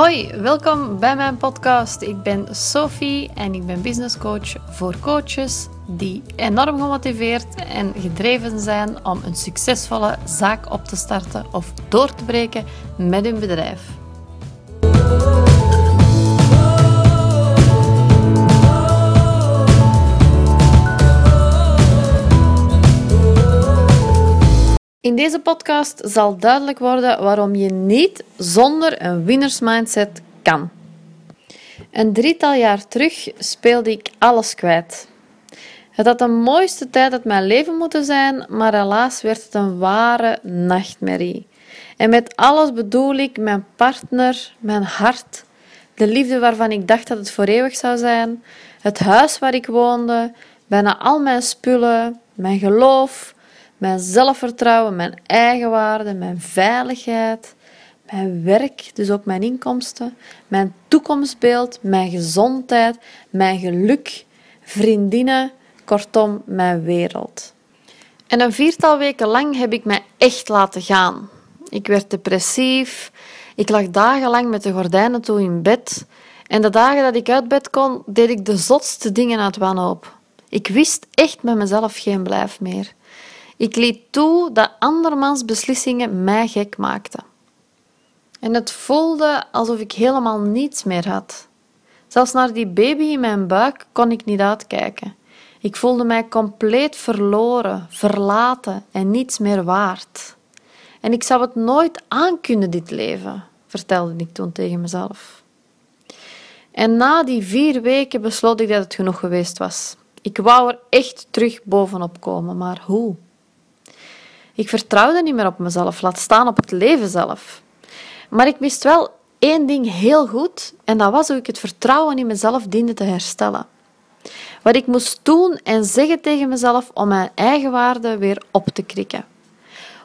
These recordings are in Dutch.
Hoi, welkom bij mijn podcast. Ik ben Sophie en ik ben businesscoach voor coaches die enorm gemotiveerd en gedreven zijn om een succesvolle zaak op te starten of door te breken met hun bedrijf. In deze podcast zal duidelijk worden waarom je niet zonder een winnersmindset kan. Een drietal jaar terug speelde ik alles kwijt. Het had de mooiste tijd uit mijn leven moeten zijn, maar helaas werd het een ware nachtmerrie. En met alles bedoel ik mijn partner, mijn hart, de liefde waarvan ik dacht dat het voor eeuwig zou zijn, het huis waar ik woonde, bijna al mijn spullen, mijn geloof, mijn zelfvertrouwen, mijn eigenwaarde, mijn veiligheid, mijn werk, dus ook mijn inkomsten, mijn toekomstbeeld, mijn gezondheid, mijn geluk, vriendinnen, kortom, mijn wereld. En een viertal weken lang heb ik mij echt laten gaan. Ik werd depressief, ik lag dagenlang met de gordijnen toe in bed. En de dagen dat ik uit bed kon, deed ik de zotste dingen uit wanhoop. Ik wist echt met mezelf geen blijf meer. Ik liet toe dat andermans beslissingen mij gek maakten. En het voelde alsof ik helemaal niets meer had. Zelfs naar die baby in mijn buik kon ik niet uitkijken. Ik voelde mij compleet verloren, verlaten en niets meer waard. En ik zou het nooit aankunnen, dit leven, vertelde ik toen tegen mezelf. En na die vier weken besloot ik dat het genoeg geweest was. Ik wou er echt terug bovenop komen, maar hoe? Ik vertrouwde niet meer op mezelf, laat staan op het leven zelf. Maar ik wist wel één ding heel goed, en dat was hoe ik het vertrouwen in mezelf diende te herstellen. Wat ik moest doen en zeggen tegen mezelf om mijn eigen waarde weer op te krikken.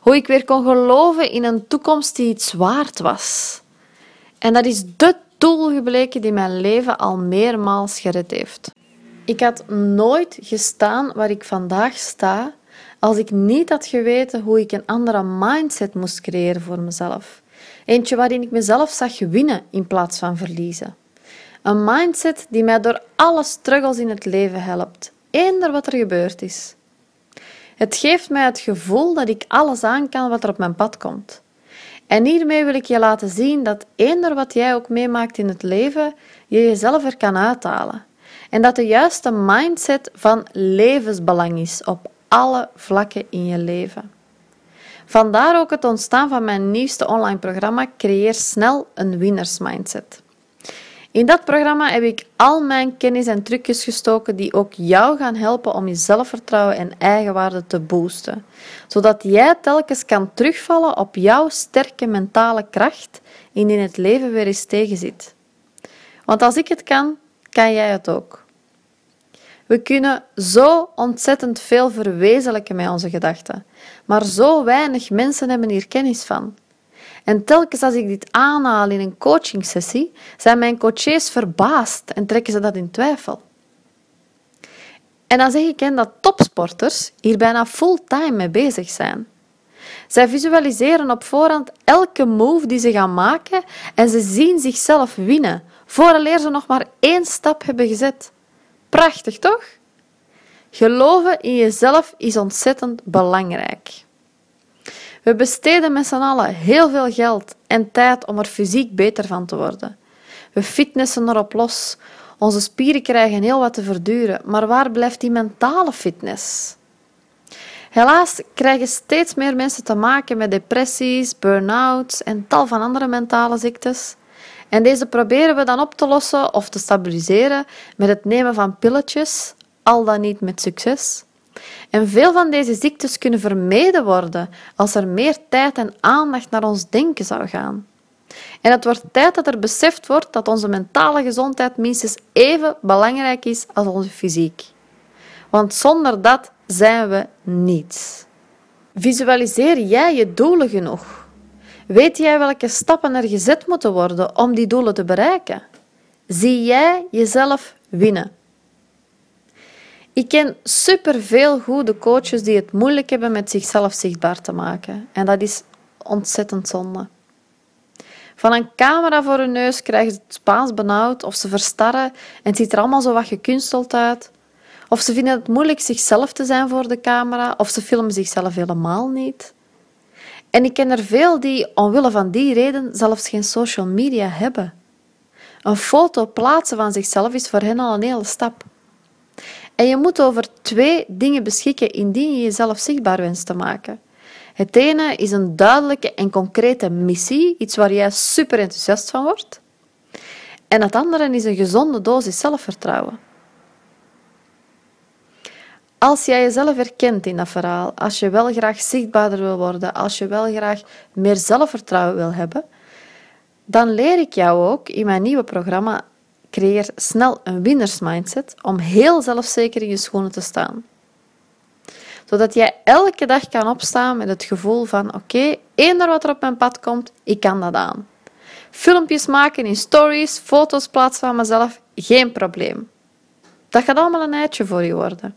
Hoe ik weer kon geloven in een toekomst die iets waard was. En dat is de tool gebleken die mijn leven al meermaals gered heeft. Ik had nooit gestaan waar ik vandaag sta als ik niet had geweten hoe ik een andere mindset moest creëren voor mezelf. Eentje waarin ik mezelf zag winnen in plaats van verliezen. Een mindset die mij door alle struggles in het leven helpt, eender wat er gebeurd is. Het geeft mij het gevoel dat ik alles aan kan wat er op mijn pad komt. En hiermee wil ik je laten zien dat eender wat jij ook meemaakt in het leven, je jezelf er kan uithalen. En dat de juiste mindset van levensbelang is op alle vlakken in je leven. Vandaar ook het ontstaan van mijn nieuwste online programma Creëer snel een winnersmindset. In dat programma heb ik al mijn kennis en trucjes gestoken die ook jou gaan helpen om je zelfvertrouwen en eigenwaarde te boosten, zodat jij telkens kan terugvallen op jouw sterke mentale kracht indien het leven weer eens tegenzit. Want als ik het kan, kan jij het ook. We kunnen zo ontzettend veel verwezenlijken met onze gedachten, maar zo weinig mensen hebben hier kennis van. En telkens als ik dit aanhaal in een coachingsessie, zijn mijn coaches verbaasd en trekken ze dat in twijfel. En dan zeg ik hen dat topsporters hier bijna fulltime mee bezig zijn. Zij visualiseren op voorhand elke move die ze gaan maken en ze zien zichzelf winnen, vooraleer ze nog maar één stap hebben gezet. Prachtig, toch? Geloven in jezelf is ontzettend belangrijk. We besteden met z'n allen heel veel geld en tijd om er fysiek beter van te worden. We fitnessen erop los. Onze spieren krijgen heel wat te verduren, maar waar blijft die mentale fitness? Helaas krijgen steeds meer mensen te maken met depressies, burn-outs en tal van andere mentale ziektes. En deze proberen we dan op te lossen of te stabiliseren met het nemen van pilletjes, al dan niet met succes. En veel van deze ziektes kunnen vermeden worden als er meer tijd en aandacht naar ons denken zou gaan. En het wordt tijd dat er beseft wordt dat onze mentale gezondheid minstens even belangrijk is als onze fysiek. Want zonder dat zijn we niets. Visualiseer jij je doelen genoeg? Weet jij welke stappen er gezet moeten worden om die doelen te bereiken? Zie jij jezelf winnen? Ik ken superveel goede coaches die het moeilijk hebben met zichzelf zichtbaar te maken. En dat is ontzettend zonde. Van een camera voor hun neus krijgen ze het Spaans benauwd of ze verstarren en het ziet er allemaal zo wat gekunsteld uit. Of ze vinden het moeilijk zichzelf te zijn voor de camera of ze filmen zichzelf helemaal niet. En ik ken er veel die omwille van die reden zelfs geen social media hebben. Een foto plaatsen van zichzelf is voor hen al een hele stap. En je moet over twee dingen beschikken indien je jezelf zichtbaar wenst te maken. Het ene is een duidelijke en concrete missie, iets waar jij super enthousiast van wordt. En het andere is een gezonde dosis zelfvertrouwen. Als jij jezelf herkent in dat verhaal, als je wel graag zichtbaarder wil worden, als je wel graag meer zelfvertrouwen wil hebben, dan leer ik jou ook in mijn nieuwe programma Creëer snel een winnersmindset om heel zelfzeker in je schoenen te staan. Zodat jij elke dag kan opstaan met het gevoel van oké, okay, eender wat er op mijn pad komt, ik kan dat aan. Filmpjes maken in stories, foto's plaatsen van mezelf, geen probleem. Dat gaat allemaal een eitje voor je worden.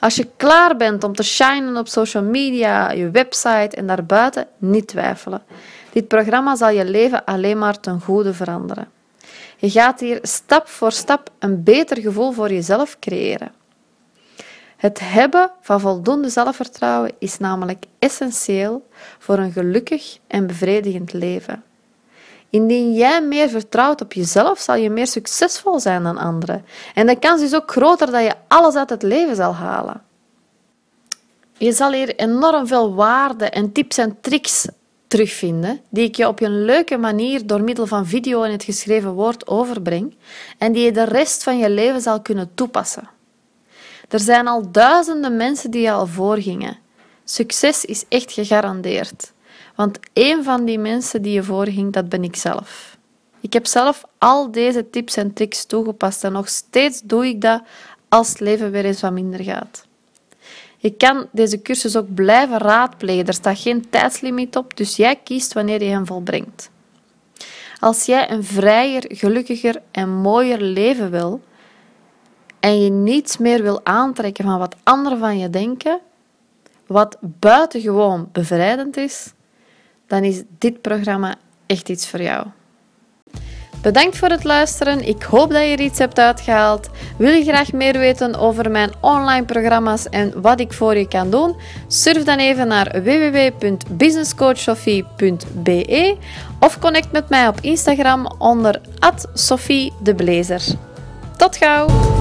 Als je klaar bent om te shinen op social media, je website en daarbuiten, niet twijfelen. Dit programma zal je leven alleen maar ten goede veranderen. Je gaat hier stap voor stap een beter gevoel voor jezelf creëren. Het hebben van voldoende zelfvertrouwen is namelijk essentieel voor een gelukkig en bevredigend leven. Indien jij meer vertrouwt op jezelf, zal je meer succesvol zijn dan anderen. En de kans is ook groter dat je alles uit het leven zal halen. Je zal hier enorm veel waarde en tips en tricks terugvinden, die ik je op een leuke manier door middel van video en het geschreven woord overbreng en die je de rest van je leven zal kunnen toepassen. Er zijn al duizenden mensen die je al voorgingen. Succes is echt gegarandeerd. Want één van die mensen die je voorging, dat ben ik zelf. Ik heb zelf al deze tips en tricks toegepast en nog steeds doe ik dat als het leven weer eens wat minder gaat. Je kan deze cursus ook blijven raadplegen. Er staat geen tijdslimiet op, dus jij kiest wanneer je hem volbrengt. Als jij een vrijer, gelukkiger en mooier leven wil en je niets meer wil aantrekken van wat anderen van je denken, wat buitengewoon bevrijdend is, dan is dit programma echt iets voor jou. Bedankt voor het luisteren. Ik hoop dat je er iets hebt uitgehaald. Wil je graag meer weten over mijn online programma's en wat ik voor je kan doen? Surf dan even naar www.businesscoachsofie.be of connect met mij op Instagram onder @sophiedeblazer. Tot gauw!